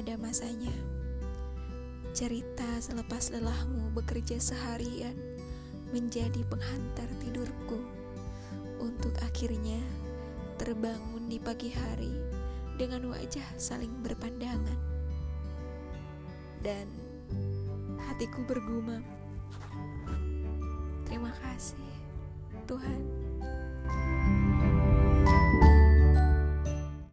Ada masanya Cerita selepas lelahmu bekerja seharian menjadi penghantar tidurku untuk akhirnya terbangun di pagi hari dengan wajah saling berpandangan. Dan hatiku bergumam, terima kasih Tuhan.